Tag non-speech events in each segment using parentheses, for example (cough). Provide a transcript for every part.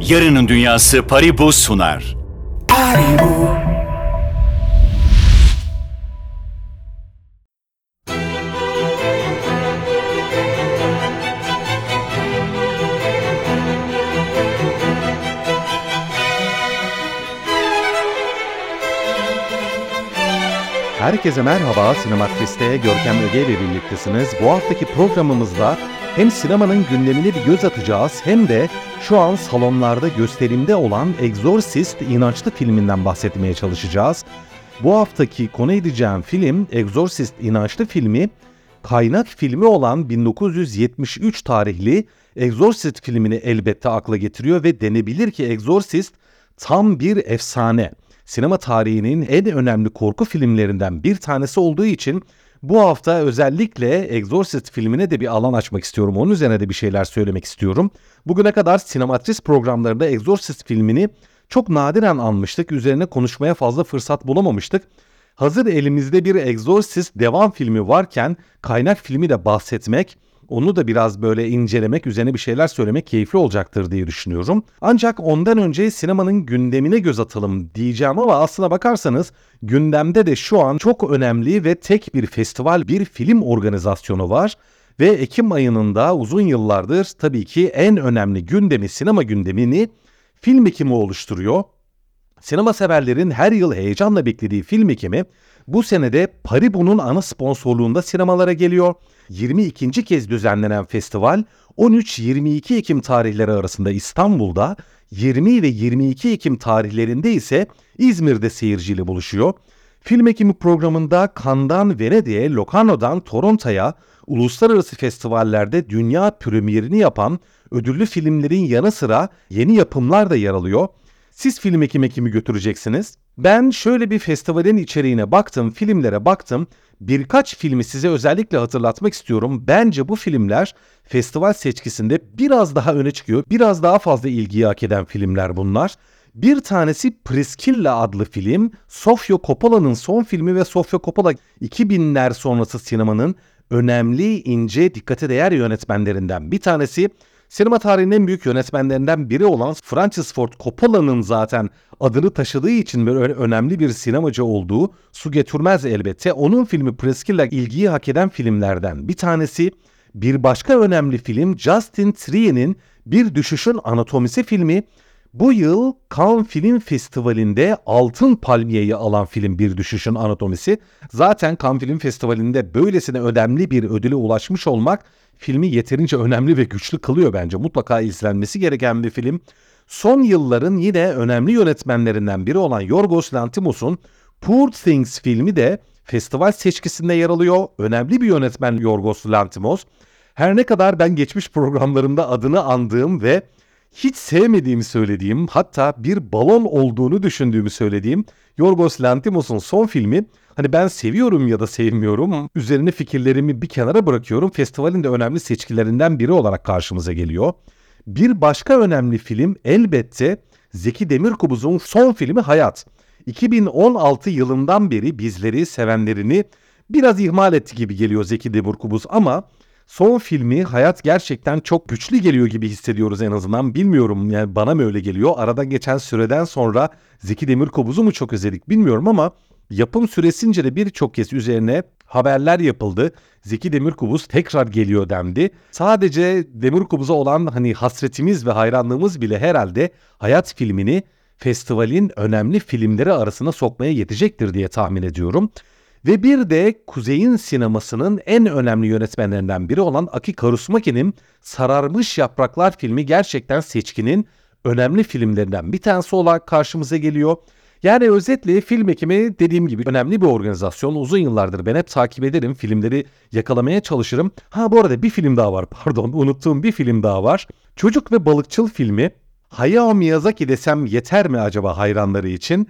Yarının Dünyası Paribu sunar. Paribu. Herkese merhaba, Sinematris'te Görkem Öge ile birliktesiniz. Bu haftaki programımızda hem sinemanın gündemine bir göz atacağız hem de şu an salonlarda gösterimde olan Exorcist inançlı filminden bahsetmeye çalışacağız. Bu haftaki konu edeceğim film Exorcist inançlı filmi kaynak filmi olan 1973 tarihli Exorcist filmini elbette akla getiriyor ve denebilir ki Exorcist tam bir efsane. Sinema tarihinin en önemli korku filmlerinden bir tanesi olduğu için bu hafta özellikle Exorcist filmine de bir alan açmak istiyorum. Onun üzerine de bir şeyler söylemek istiyorum. Bugüne kadar sinematris programlarında Exorcist filmini çok nadiren anmıştık. Üzerine konuşmaya fazla fırsat bulamamıştık. Hazır elimizde bir Exorcist devam filmi varken kaynak filmi de bahsetmek onu da biraz böyle incelemek, üzerine bir şeyler söylemek keyifli olacaktır diye düşünüyorum. Ancak ondan önce sinemanın gündemine göz atalım diyeceğim ama aslına bakarsanız gündemde de şu an çok önemli ve tek bir festival, bir film organizasyonu var. Ve Ekim ayının da uzun yıllardır tabii ki en önemli gündemi, sinema gündemini film ekimi oluşturuyor. Sinema severlerin her yıl heyecanla beklediği film ekimi bu senede Paribu'nun ana sponsorluğunda sinemalara geliyor. 22. kez düzenlenen festival 13-22 Ekim tarihleri arasında İstanbul'da, 20 ve 22 Ekim tarihlerinde ise İzmir'de seyirciyle buluşuyor. Film ekimi programında Cannes'dan Venedik'e, Locarno'dan Toronto'ya, uluslararası festivallerde dünya premierini yapan ödüllü filmlerin yanı sıra yeni yapımlar da yer alıyor. Siz film ekimi kimi götüreceksiniz? Ben şöyle bir festivalin içeriğine baktım, filmlere baktım. Birkaç filmi size özellikle hatırlatmak istiyorum. Bence bu filmler festival seçkisinde biraz daha öne çıkıyor. Biraz daha fazla ilgiyi hak eden filmler bunlar. Bir tanesi Priscilla adlı film. Sofia Coppola'nın son filmi ve Sofia Coppola 2000'ler sonrası sinemanın önemli, ince, dikkate değer yönetmenlerinden bir tanesi. Sinema tarihinin en büyük yönetmenlerinden biri olan Francis Ford Coppola'nın zaten adını taşıdığı için böyle önemli bir sinemacı olduğu su getirmez elbette. Onun filmi Priscilla ilgiyi hak eden filmlerden bir tanesi. Bir başka önemli film Justin Trier'in Bir Düşüşün Anatomisi filmi. Bu yıl Cannes Film Festivali'nde Altın Palmiye'yi alan film Bir Düşüşün Anatomisi. Zaten Cannes Film Festivali'nde böylesine önemli bir ödüle ulaşmış olmak filmi yeterince önemli ve güçlü kılıyor bence. Mutlaka izlenmesi gereken bir film. Son yılların yine önemli yönetmenlerinden biri olan Yorgos Lanthimos'un Poor Things filmi de festival seçkisinde yer alıyor. Önemli bir yönetmen Yorgos Lanthimos. Her ne kadar ben geçmiş programlarımda adını andığım ve hiç sevmediğimi söylediğim hatta bir balon olduğunu düşündüğümü söylediğim Yorgos Lanthimos'un son filmi hani ben seviyorum ya da sevmiyorum üzerine fikirlerimi bir kenara bırakıyorum. Festivalin de önemli seçkilerinden biri olarak karşımıza geliyor. Bir başka önemli film elbette Zeki Demirkubuz'un son filmi Hayat. 2016 yılından beri bizleri, sevenlerini biraz ihmal etti gibi geliyor Zeki Demirkubuz ama son filmi Hayat gerçekten çok güçlü geliyor gibi hissediyoruz en azından. Bilmiyorum yani bana mı öyle geliyor. Aradan geçen süreden sonra Zeki Demirkubuz'u mu çok özledik bilmiyorum ama yapım süresince de birçok kez üzerine haberler yapıldı. Zeki Demirkubuz tekrar geliyor dendi. Sadece Demirkubuz'a olan hani hasretimiz ve hayranlığımız bile herhalde Hayat filmini festivalin önemli filmleri arasına sokmaya yetecektir diye tahmin ediyorum. Ve bir de Kuzey'in sinemasının en önemli yönetmenlerinden biri olan Aki Karusmaki'nin Sararmış Yapraklar filmi gerçekten seçkinin önemli filmlerinden bir tanesi olarak karşımıza geliyor. Yani özetle film ekimi dediğim gibi önemli bir organizasyon. Uzun yıllardır ben hep takip ederim. Filmleri yakalamaya çalışırım. Ha bu arada bir film daha var (laughs) pardon unuttuğum bir film daha var. Çocuk ve Balıkçıl filmi. Hayao Miyazaki desem yeter mi acaba hayranları için?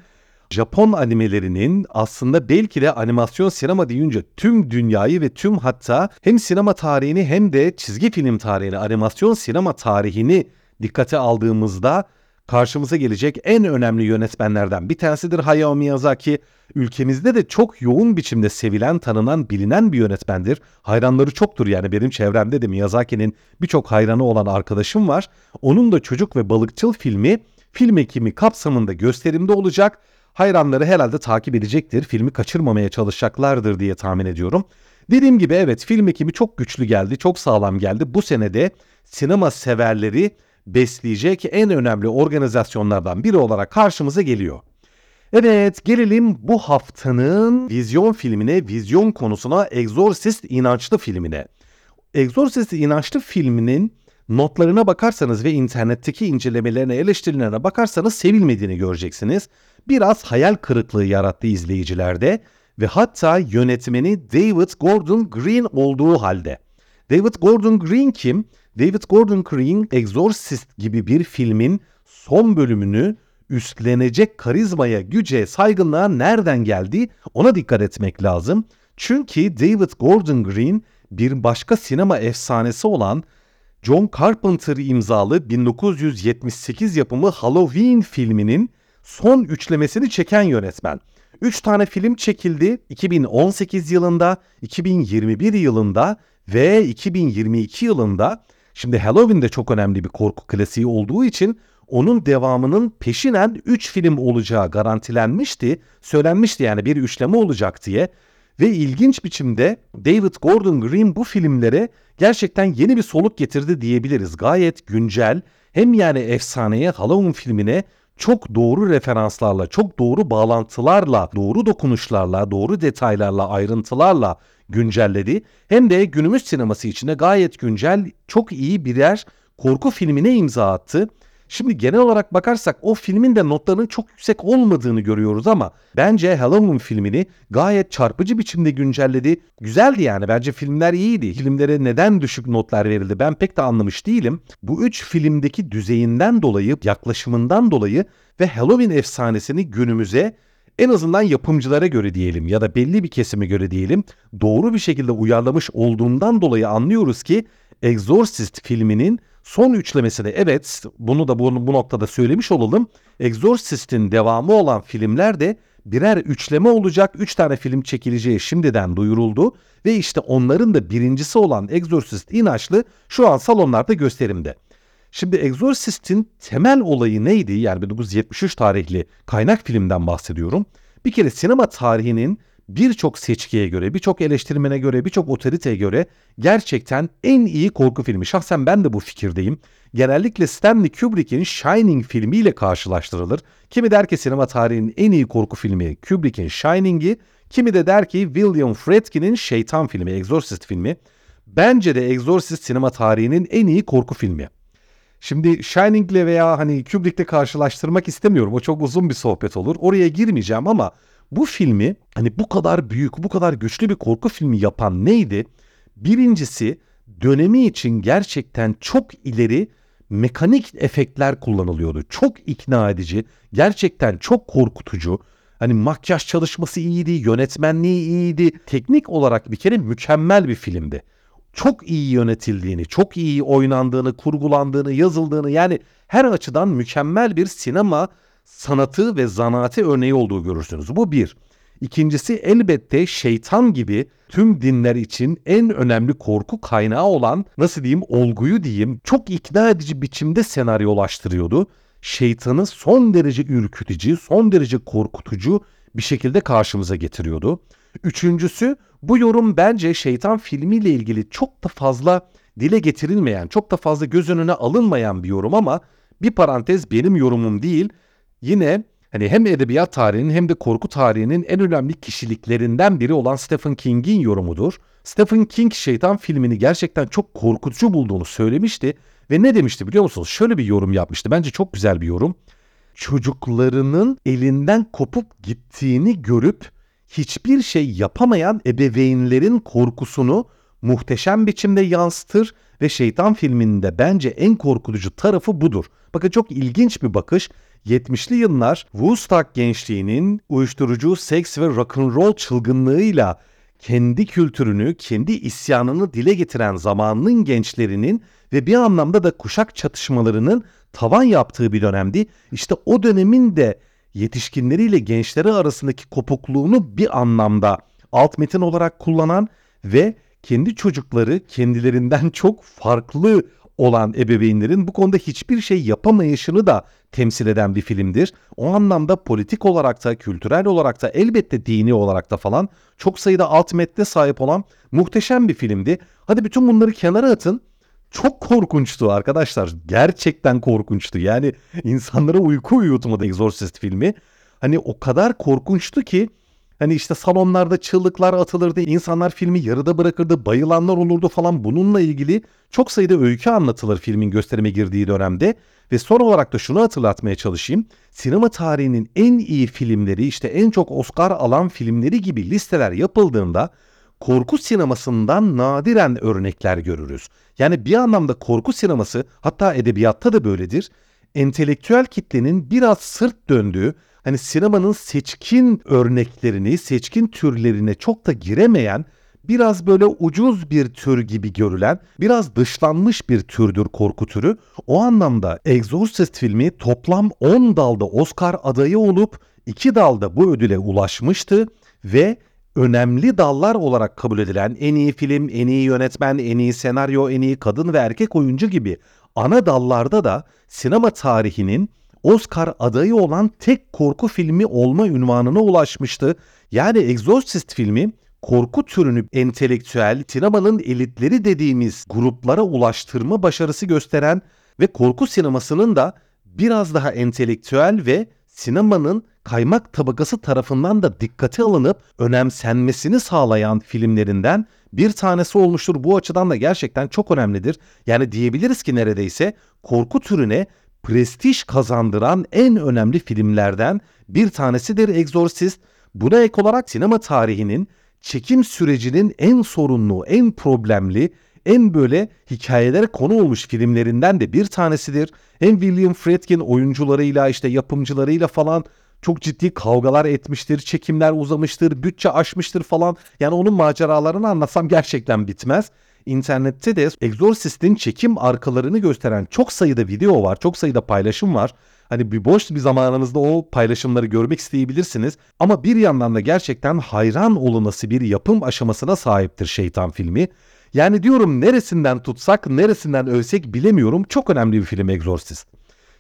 Japon animelerinin aslında belki de animasyon sinema deyince tüm dünyayı ve tüm hatta hem sinema tarihini hem de çizgi film tarihini, animasyon sinema tarihini dikkate aldığımızda karşımıza gelecek en önemli yönetmenlerden bir tanesidir Hayao Miyazaki. Ülkemizde de çok yoğun biçimde sevilen, tanınan, bilinen bir yönetmendir. Hayranları çoktur yani benim çevremde de Miyazaki'nin birçok hayranı olan arkadaşım var. Onun da Çocuk ve Balıkçıl filmi film ekimi kapsamında gösterimde olacak. Hayranları herhalde takip edecektir. Filmi kaçırmamaya çalışacaklardır diye tahmin ediyorum. Dediğim gibi evet film ekimi çok güçlü geldi, çok sağlam geldi. Bu senede sinema severleri besleyecek en önemli organizasyonlardan biri olarak karşımıza geliyor. Evet gelelim bu haftanın vizyon filmine, vizyon konusuna Exorcist inançlı filmine. Exorcist inançlı filminin notlarına bakarsanız ve internetteki incelemelerine, eleştirilerine bakarsanız sevilmediğini göreceksiniz. Biraz hayal kırıklığı yarattı izleyicilerde ve hatta yönetmeni David Gordon Green olduğu halde. David Gordon Green kim? David Gordon Green Exorcist gibi bir filmin son bölümünü üstlenecek karizmaya, güce, saygınlığa nereden geldi ona dikkat etmek lazım. Çünkü David Gordon Green bir başka sinema efsanesi olan John Carpenter imzalı 1978 yapımı Halloween filminin son üçlemesini çeken yönetmen. 3 tane film çekildi 2018 yılında, 2021 yılında ve 2022 yılında. Şimdi Halloween de çok önemli bir korku klasiği olduğu için onun devamının peşinen 3 film olacağı garantilenmişti. Söylenmişti yani bir üçleme olacak diye. Ve ilginç biçimde David Gordon Green bu filmlere gerçekten yeni bir soluk getirdi diyebiliriz. Gayet güncel hem yani efsaneye Halloween filmine çok doğru referanslarla, çok doğru bağlantılarla, doğru dokunuşlarla, doğru detaylarla, ayrıntılarla güncelledi. Hem de günümüz sineması içinde gayet güncel, çok iyi birer korku filmine imza attı. Şimdi genel olarak bakarsak o filmin de notlarının çok yüksek olmadığını görüyoruz ama bence Halloween filmini gayet çarpıcı biçimde güncelledi. Güzeldi yani bence filmler iyiydi. Filmlere neden düşük notlar verildi ben pek de anlamış değilim. Bu üç filmdeki düzeyinden dolayı, yaklaşımından dolayı ve Halloween efsanesini günümüze en azından yapımcılara göre diyelim ya da belli bir kesime göre diyelim doğru bir şekilde uyarlamış olduğundan dolayı anlıyoruz ki Exorcist filminin son üçlemesini evet bunu da bu, bu noktada söylemiş olalım. Exorcist'in devamı olan filmler de birer üçleme olacak. Üç tane film çekileceği şimdiden duyuruldu. Ve işte onların da birincisi olan Exorcist inançlı şu an salonlarda gösterimde. Şimdi Exorcist'in temel olayı neydi? Yani 1973 tarihli kaynak filmden bahsediyorum. Bir kere sinema tarihinin birçok seçkiye göre, birçok eleştirmene göre, birçok otoriteye göre gerçekten en iyi korku filmi. Şahsen ben de bu fikirdeyim. Genellikle Stanley Kubrick'in Shining filmiyle karşılaştırılır. Kimi der ki sinema tarihinin en iyi korku filmi Kubrick'in Shining'i, kimi de der ki William Friedkin'in Şeytan filmi, Exorcist filmi. Bence de Exorcist sinema tarihinin en iyi korku filmi. Şimdi Shining'le veya hani Kubrick'le karşılaştırmak istemiyorum. O çok uzun bir sohbet olur. Oraya girmeyeceğim ama bu filmi hani bu kadar büyük, bu kadar güçlü bir korku filmi yapan neydi? Birincisi dönemi için gerçekten çok ileri mekanik efektler kullanılıyordu. Çok ikna edici, gerçekten çok korkutucu. Hani makyaj çalışması iyiydi, yönetmenliği iyiydi. Teknik olarak bir kere mükemmel bir filmdi. Çok iyi yönetildiğini, çok iyi oynandığını, kurgulandığını, yazıldığını yani her açıdan mükemmel bir sinema sanatı ve zanaati örneği olduğu görürsünüz. Bu bir. İkincisi elbette şeytan gibi tüm dinler için en önemli korku kaynağı olan nasıl diyeyim olguyu diyeyim çok ikna edici biçimde senaryolaştırıyordu. Şeytanı son derece ürkütücü, son derece korkutucu bir şekilde karşımıza getiriyordu. Üçüncüsü bu yorum bence şeytan filmiyle ilgili çok da fazla dile getirilmeyen, çok da fazla göz önüne alınmayan bir yorum ama bir parantez benim yorumum değil. Yine hani hem edebiyat tarihinin hem de korku tarihinin en önemli kişiliklerinden biri olan Stephen King'in yorumudur. Stephen King Şeytan filmini gerçekten çok korkutucu bulduğunu söylemişti ve ne demişti biliyor musunuz? Şöyle bir yorum yapmıştı. Bence çok güzel bir yorum. Çocuklarının elinden kopup gittiğini görüp hiçbir şey yapamayan ebeveynlerin korkusunu muhteşem biçimde yansıtır ve Şeytan filminde bence en korkutucu tarafı budur. Bakın çok ilginç bir bakış. 70'li yıllar Woodstock gençliğinin uyuşturucu, seks ve rock'n'roll çılgınlığıyla kendi kültürünü, kendi isyanını dile getiren zamanının gençlerinin ve bir anlamda da kuşak çatışmalarının tavan yaptığı bir dönemdi. İşte o dönemin de yetişkinleriyle gençleri arasındaki kopukluğunu bir anlamda alt metin olarak kullanan ve kendi çocukları kendilerinden (laughs) çok farklı olan ebeveynlerin bu konuda hiçbir şey yapamayışını da temsil eden bir filmdir. O anlamda politik olarak da, kültürel olarak da, elbette dini olarak da falan çok sayıda alt metne sahip olan muhteşem bir filmdi. Hadi bütün bunları kenara atın. Çok korkunçtu arkadaşlar. Gerçekten korkunçtu. Yani insanlara uyku uyutmadı Exorcist filmi. Hani o kadar korkunçtu ki Hani işte salonlarda çığlıklar atılırdı, insanlar filmi yarıda bırakırdı, bayılanlar olurdu falan. Bununla ilgili çok sayıda öykü anlatılır filmin gösterime girdiği dönemde. Ve son olarak da şunu hatırlatmaya çalışayım. Sinema tarihinin en iyi filmleri işte en çok Oscar alan filmleri gibi listeler yapıldığında korku sinemasından nadiren örnekler görürüz. Yani bir anlamda korku sineması hatta edebiyatta da böyledir. Entelektüel kitlenin biraz sırt döndüğü hani sinemanın seçkin örneklerini, seçkin türlerine çok da giremeyen biraz böyle ucuz bir tür gibi görülen, biraz dışlanmış bir türdür korku türü. O anlamda Exorcist filmi toplam 10 dalda Oscar adayı olup 2 dalda bu ödüle ulaşmıştı ve önemli dallar olarak kabul edilen en iyi film, en iyi yönetmen, en iyi senaryo, en iyi kadın ve erkek oyuncu gibi ana dallarda da sinema tarihinin Oscar adayı olan tek korku filmi olma ünvanına ulaşmıştı. Yani Exorcist filmi korku türünü entelektüel, sinemanın elitleri dediğimiz gruplara ulaştırma başarısı gösteren ve korku sinemasının da biraz daha entelektüel ve sinemanın kaymak tabakası tarafından da dikkate alınıp önemsenmesini sağlayan filmlerinden bir tanesi olmuştur. Bu açıdan da gerçekten çok önemlidir. Yani diyebiliriz ki neredeyse korku türüne prestij kazandıran en önemli filmlerden bir tanesidir Exorcist. Buna ek olarak sinema tarihinin çekim sürecinin en sorunlu, en problemli, en böyle hikayelere konu olmuş filmlerinden de bir tanesidir. Hem William Friedkin oyuncularıyla işte yapımcılarıyla falan çok ciddi kavgalar etmiştir, çekimler uzamıştır, bütçe aşmıştır falan. Yani onun maceralarını anlatsam gerçekten bitmez. İnternette de Exorcist'in çekim arkalarını gösteren çok sayıda video var, çok sayıda paylaşım var. Hani bir boş bir zamanınızda o paylaşımları görmek isteyebilirsiniz. Ama bir yandan da gerçekten hayran olunası bir yapım aşamasına sahiptir Şeytan filmi. Yani diyorum neresinden tutsak, neresinden ölsek bilemiyorum. Çok önemli bir film Exorcist.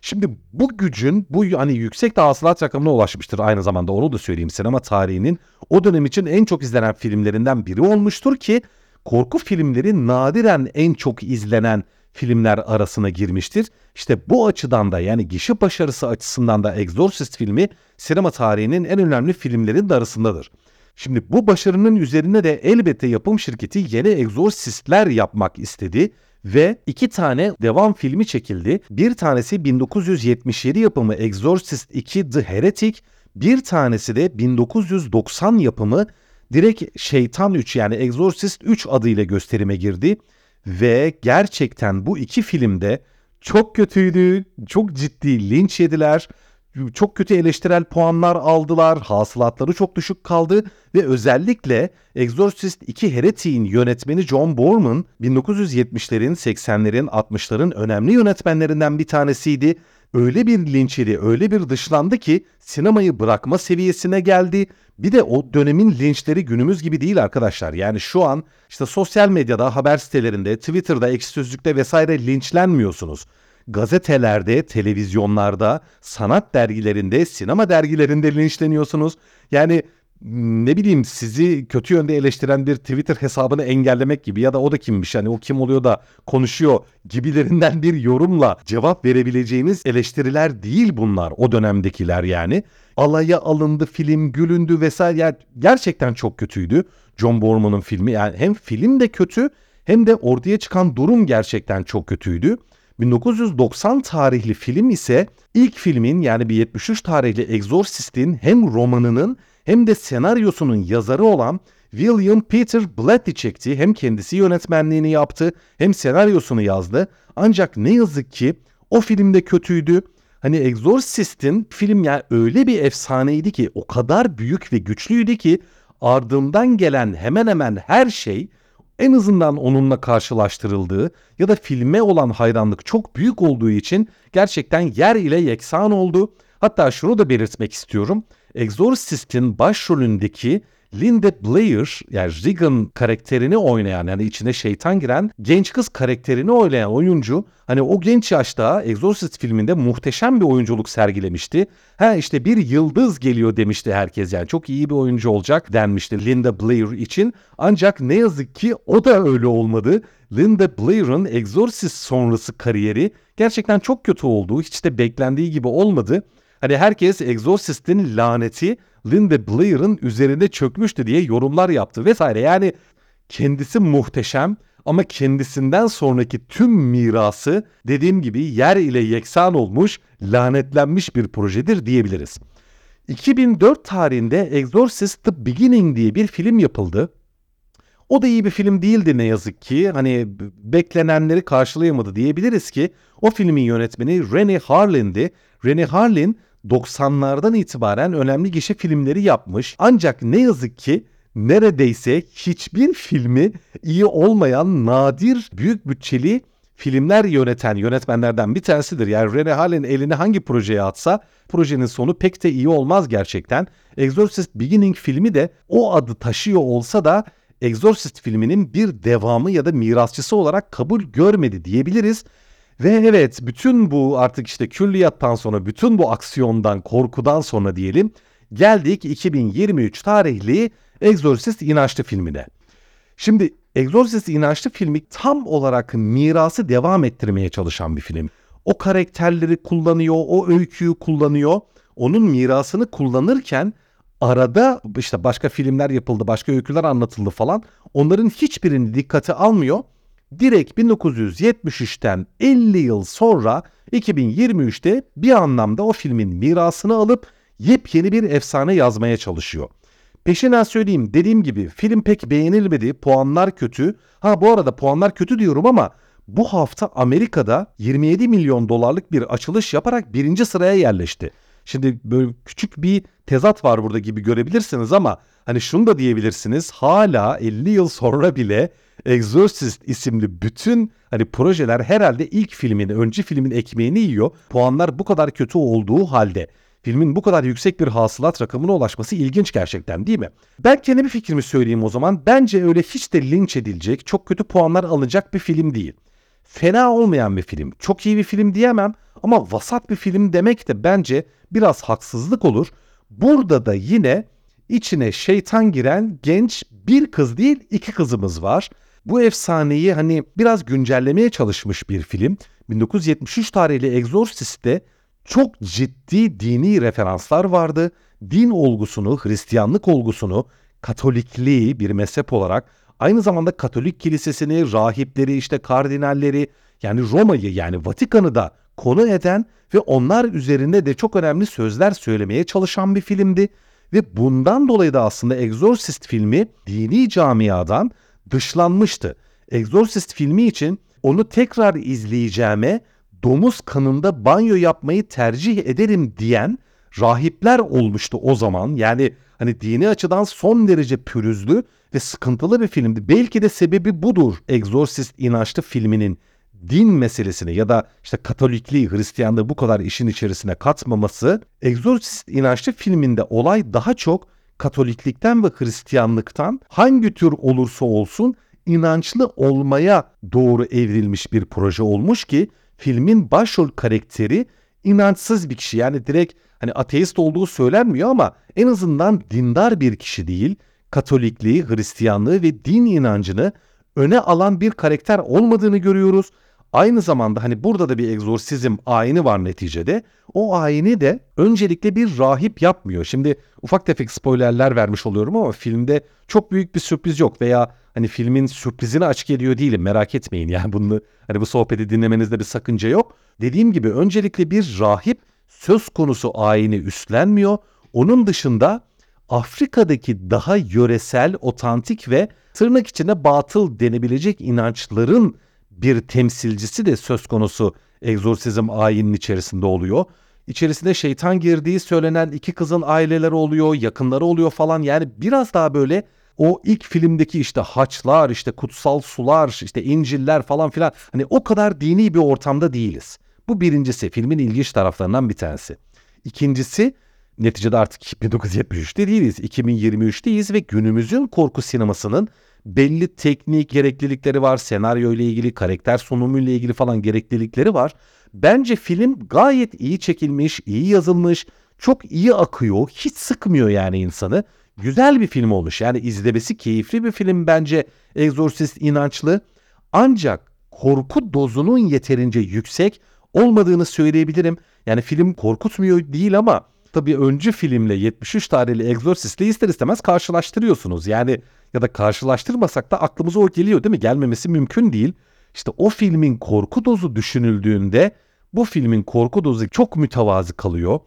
Şimdi bu gücün bu hani yüksek de hasılat rakamına ulaşmıştır aynı zamanda onu da söyleyeyim. Sinema tarihinin o dönem için en çok izlenen filmlerinden biri olmuştur ki korku filmleri nadiren en çok izlenen filmler arasına girmiştir. İşte bu açıdan da yani gişi başarısı açısından da Exorcist filmi sinema tarihinin en önemli filmlerin de arasındadır. Şimdi bu başarının üzerine de elbette yapım şirketi yeni Exorcistler yapmak istedi ve iki tane devam filmi çekildi. Bir tanesi 1977 yapımı Exorcist 2 The Heretic, bir tanesi de 1990 yapımı direkt Şeytan 3 yani Exorcist 3 adıyla gösterime girdi. Ve gerçekten bu iki filmde çok kötüydü, çok ciddi linç yediler, çok kötü eleştirel puanlar aldılar, hasılatları çok düşük kaldı ve özellikle Exorcist 2 Heretic'in yönetmeni John Borman 1970'lerin, 80'lerin, 60'ların önemli yönetmenlerinden bir tanesiydi öyle bir linç yedi, öyle bir dışlandı ki sinemayı bırakma seviyesine geldi. Bir de o dönemin linçleri günümüz gibi değil arkadaşlar. Yani şu an işte sosyal medyada, haber sitelerinde, Twitter'da, ekşi sözlükte vesaire linçlenmiyorsunuz. Gazetelerde, televizyonlarda, sanat dergilerinde, sinema dergilerinde linçleniyorsunuz. Yani ne bileyim sizi kötü yönde eleştiren bir Twitter hesabını engellemek gibi ya da o da kimmiş hani o kim oluyor da konuşuyor gibilerinden bir yorumla cevap verebileceğiniz eleştiriler değil bunlar o dönemdekiler yani. Alaya alındı film gülündü vesaire yani gerçekten çok kötüydü John Borman'ın filmi yani hem film de kötü hem de ortaya çıkan durum gerçekten çok kötüydü. 1990 tarihli film ise ilk filmin yani bir 73 tarihli Exorcist'in hem romanının hem de senaryosunun yazarı olan William Peter Blatty çekti. Hem kendisi yönetmenliğini yaptı hem senaryosunu yazdı. Ancak ne yazık ki o filmde kötüydü. Hani Exorcist'in film yani öyle bir efsaneydi ki o kadar büyük ve güçlüydü ki ardından gelen hemen hemen her şey en azından onunla karşılaştırıldığı ya da filme olan hayranlık çok büyük olduğu için gerçekten yer ile yeksan oldu. Hatta şunu da belirtmek istiyorum. Exorcist'in başrolündeki Linda Blair yani Regan karakterini oynayan yani içine şeytan giren genç kız karakterini oynayan oyuncu hani o genç yaşta Exorcist filminde muhteşem bir oyunculuk sergilemişti. Ha işte bir yıldız geliyor demişti herkes yani çok iyi bir oyuncu olacak denmişti Linda Blair için. Ancak ne yazık ki o da öyle olmadı. Linda Blair'ın Exorcist sonrası kariyeri gerçekten çok kötü oldu. Hiç de beklendiği gibi olmadı. Hani herkes Exorcist'in laneti Linda Blair'ın üzerinde çökmüştü diye yorumlar yaptı vesaire. Yani kendisi muhteşem ama kendisinden sonraki tüm mirası dediğim gibi yer ile yeksan olmuş, lanetlenmiş bir projedir diyebiliriz. 2004 tarihinde Exorcist The Beginning diye bir film yapıldı. O da iyi bir film değildi ne yazık ki. Hani beklenenleri karşılayamadı diyebiliriz ki o filmin yönetmeni Rennie Harlin'di. Rennie Harlin 90'lardan itibaren önemli gişe filmleri yapmış. Ancak ne yazık ki neredeyse hiçbir filmi iyi olmayan nadir büyük bütçeli filmler yöneten yönetmenlerden bir tanesidir. Yani Rene Harlin elini hangi projeye atsa projenin sonu pek de iyi olmaz gerçekten. Exorcist Beginning filmi de o adı taşıyor olsa da Exorcist filminin bir devamı ya da mirasçısı olarak kabul görmedi diyebiliriz. Ve evet bütün bu artık işte külliyattan sonra bütün bu aksiyondan korkudan sonra diyelim geldik 2023 tarihli Exorcist İnançlı filmine. Şimdi Exorcist İnançlı filmi tam olarak mirası devam ettirmeye çalışan bir film. O karakterleri kullanıyor, o öyküyü kullanıyor. Onun mirasını kullanırken arada işte başka filmler yapıldı, başka öyküler anlatıldı falan. Onların hiçbirini dikkate almıyor direkt 1973'ten 50 yıl sonra 2023'te bir anlamda o filmin mirasını alıp yepyeni bir efsane yazmaya çalışıyor. Peşinden söyleyeyim dediğim gibi film pek beğenilmedi, puanlar kötü. Ha bu arada puanlar kötü diyorum ama bu hafta Amerika'da 27 milyon dolarlık bir açılış yaparak birinci sıraya yerleşti. Şimdi böyle küçük bir tezat var burada gibi görebilirsiniz ama hani şunu da diyebilirsiniz hala 50 yıl sonra bile Exorcist isimli bütün hani projeler herhalde ilk filmin, önce filmin ekmeğini yiyor. Puanlar bu kadar kötü olduğu halde filmin bu kadar yüksek bir hasılat rakamına ulaşması ilginç gerçekten değil mi? Ben kendi bir fikrimi söyleyeyim o zaman. Bence öyle hiç de linç edilecek, çok kötü puanlar alınacak bir film değil. Fena olmayan bir film. Çok iyi bir film diyemem ama vasat bir film demek de bence biraz haksızlık olur. Burada da yine içine şeytan giren genç bir kız değil iki kızımız var. Bu efsaneyi hani biraz güncellemeye çalışmış bir film. 1973 tarihli Exorcist'te çok ciddi dini referanslar vardı. Din olgusunu, Hristiyanlık olgusunu, Katolikliği bir mezhep olarak aynı zamanda Katolik kilisesini, rahipleri, işte kardinalleri yani Roma'yı yani Vatikan'ı da konu eden ve onlar üzerinde de çok önemli sözler söylemeye çalışan bir filmdi. Ve bundan dolayı da aslında Exorcist filmi dini camiadan dışlanmıştı. Exorcist filmi için onu tekrar izleyeceğime domuz kanında banyo yapmayı tercih ederim diyen rahipler olmuştu o zaman. Yani hani dini açıdan son derece pürüzlü ve sıkıntılı bir filmdi. Belki de sebebi budur Exorcist inançlı filminin din meselesini ya da işte Katolikliği, Hristiyanlığı bu kadar işin içerisine katmaması. Exorcist inançlı filminde olay daha çok Katoliklikten ve Hristiyanlıktan hangi tür olursa olsun inançlı olmaya doğru evrilmiş bir proje olmuş ki filmin başrol karakteri inançsız bir kişi. Yani direkt hani ateist olduğu söylenmiyor ama en azından dindar bir kişi değil. Katolikliği, Hristiyanlığı ve din inancını öne alan bir karakter olmadığını görüyoruz. Aynı zamanda hani burada da bir egzorsizm ayini var neticede. O ayini de öncelikle bir rahip yapmıyor. Şimdi ufak tefek spoilerler vermiş oluyorum ama filmde çok büyük bir sürpriz yok veya hani filmin sürprizini açık ediyor değilim merak etmeyin. Yani (laughs) bunu hani bu sohbeti dinlemenizde bir sakınca yok. Dediğim gibi öncelikle bir rahip söz konusu ayini üstlenmiyor. Onun dışında Afrika'daki daha yöresel, otantik ve tırnak içinde batıl denebilecek inançların bir temsilcisi de söz konusu egzorsizm ayinin içerisinde oluyor. içerisine şeytan girdiği söylenen iki kızın aileleri oluyor, yakınları oluyor falan. Yani biraz daha böyle o ilk filmdeki işte haçlar, işte kutsal sular, işte inciller falan filan hani o kadar dini bir ortamda değiliz. Bu birincisi filmin ilginç taraflarından bir tanesi. İkincisi neticede artık (laughs) 1973'te değiliz, 2023'teyiz ve günümüzün korku sinemasının belli teknik gereklilikleri var, senaryo ile ilgili, karakter sunumu ile ilgili falan gereklilikleri var. Bence film gayet iyi çekilmiş, iyi yazılmış, çok iyi akıyor, hiç sıkmıyor yani insanı. Güzel bir film olmuş. Yani izlemesi keyifli bir film bence Exorcist inançlı. Ancak korku dozunun yeterince yüksek olmadığını söyleyebilirim. Yani film korkutmuyor değil ama tabii öncü filmle 73 tarihli Exorcist'le ister istemez karşılaştırıyorsunuz. Yani ya da karşılaştırmasak da aklımıza o geliyor değil mi? Gelmemesi mümkün değil. İşte o filmin korku dozu düşünüldüğünde bu filmin korku dozu çok mütevazi kalıyor.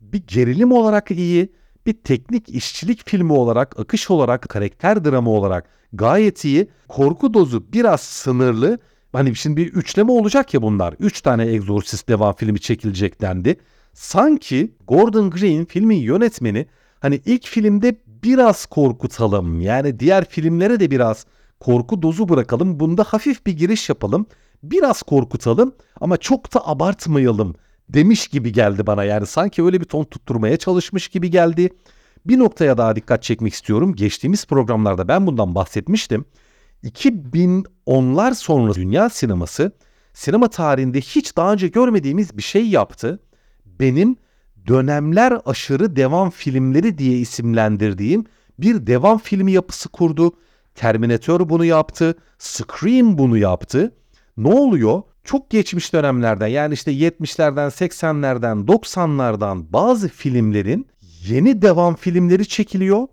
Bir gerilim olarak iyi, bir teknik işçilik filmi olarak, akış olarak, karakter dramı olarak gayet iyi. Korku dozu biraz sınırlı. Hani şimdi bir üçleme olacak ya bunlar. Üç tane Exorcist devam filmi çekilecek dendi. Sanki Gordon Green filmin yönetmeni hani ilk filmde biraz korkutalım. Yani diğer filmlere de biraz korku dozu bırakalım. Bunda hafif bir giriş yapalım. Biraz korkutalım ama çok da abartmayalım demiş gibi geldi bana. Yani sanki öyle bir ton tutturmaya çalışmış gibi geldi. Bir noktaya daha dikkat çekmek istiyorum. Geçtiğimiz programlarda ben bundan bahsetmiştim. 2010'lar sonra dünya sineması sinema tarihinde hiç daha önce görmediğimiz bir şey yaptı. Benim dönemler aşırı devam filmleri diye isimlendirdiğim bir devam filmi yapısı kurdu. Terminator bunu yaptı, Scream bunu yaptı. Ne oluyor? Çok geçmiş dönemlerden yani işte 70'lerden, 80'lerden, 90'lardan bazı filmlerin yeni devam filmleri çekiliyor.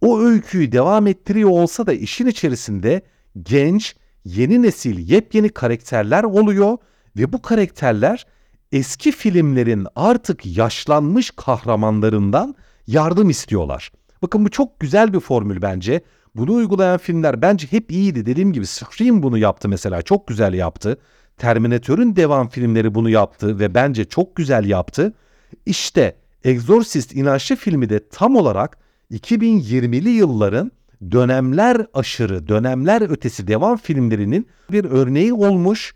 O öyküyü devam ettiriyor olsa da işin içerisinde genç, yeni nesil, yepyeni karakterler oluyor ve bu karakterler eski filmlerin artık yaşlanmış kahramanlarından yardım istiyorlar. Bakın bu çok güzel bir formül bence. Bunu uygulayan filmler bence hep iyiydi. Dediğim gibi Scream bunu yaptı mesela. Çok güzel yaptı. Terminator'ın devam filmleri bunu yaptı ve bence çok güzel yaptı. İşte Exorcist inançlı filmi de tam olarak 2020'li yılların dönemler aşırı, dönemler ötesi devam filmlerinin bir örneği olmuş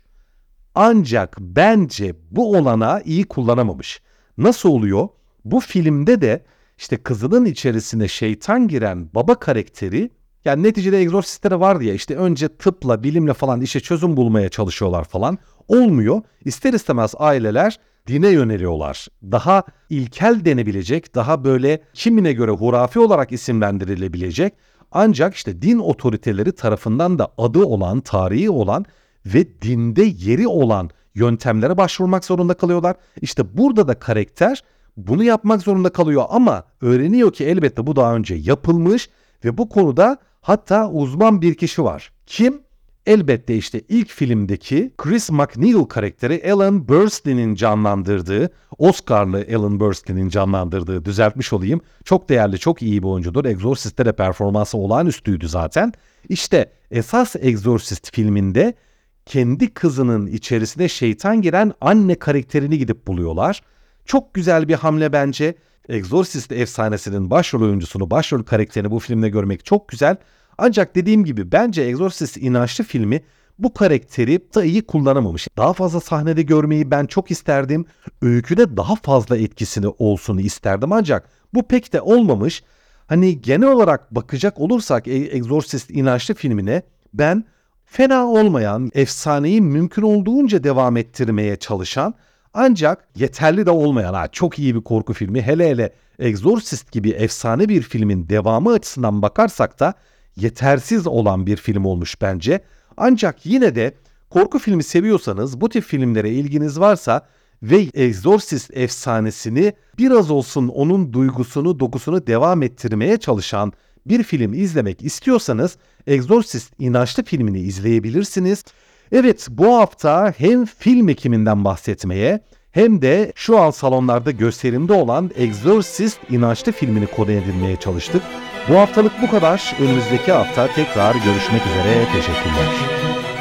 ancak bence bu olana iyi kullanamamış. Nasıl oluyor? Bu filmde de işte kızının içerisine şeytan giren baba karakteri yani neticede egzorsistlere var diye işte önce tıpla, bilimle falan işe çözüm bulmaya çalışıyorlar falan. Olmuyor. İster istemez aileler dine yöneliyorlar. Daha ilkel denebilecek, daha böyle kimine göre hurafi olarak isimlendirilebilecek ancak işte din otoriteleri tarafından da adı olan, tarihi olan ve dinde yeri olan yöntemlere başvurmak zorunda kalıyorlar. İşte burada da karakter bunu yapmak zorunda kalıyor ama öğreniyor ki elbette bu daha önce yapılmış ve bu konuda hatta uzman bir kişi var. Kim? Elbette işte ilk filmdeki Chris McNeil karakteri Alan Burstyn'in canlandırdığı, Oscar'lı Alan Burstyn'in canlandırdığı, düzeltmiş olayım. Çok değerli, çok iyi bir oyuncudur. Exorcist'te de performansı olağanüstüydü zaten. İşte esas Exorcist filminde kendi kızının içerisine şeytan giren anne karakterini gidip buluyorlar. Çok güzel bir hamle bence. Exorcist efsanesinin başrol oyuncusunu, başrol karakterini bu filmde görmek çok güzel. Ancak dediğim gibi bence Exorcist inançlı filmi bu karakteri da iyi kullanamamış. Daha fazla sahnede görmeyi ben çok isterdim. Öyküde daha fazla etkisini olsun isterdim ancak bu pek de olmamış. Hani genel olarak bakacak olursak Exorcist inançlı filmine ben fena olmayan, efsaneyi mümkün olduğunca devam ettirmeye çalışan ancak yeterli de olmayan, ha, çok iyi bir korku filmi hele hele Exorcist gibi efsane bir filmin devamı açısından bakarsak da yetersiz olan bir film olmuş bence. Ancak yine de korku filmi seviyorsanız, bu tip filmlere ilginiz varsa ve Exorcist efsanesini biraz olsun onun duygusunu, dokusunu devam ettirmeye çalışan bir film izlemek istiyorsanız Exorcist inançlı filmini izleyebilirsiniz. Evet bu hafta hem film ekiminden bahsetmeye hem de şu an salonlarda gösterimde olan Exorcist inançlı filmini konu edinmeye çalıştık. Bu haftalık bu kadar. Önümüzdeki hafta tekrar görüşmek üzere. Teşekkürler.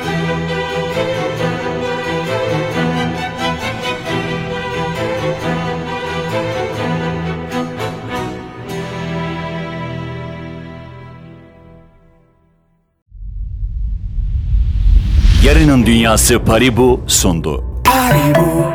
Yarının Dünyası Paribu sundu. Paribu,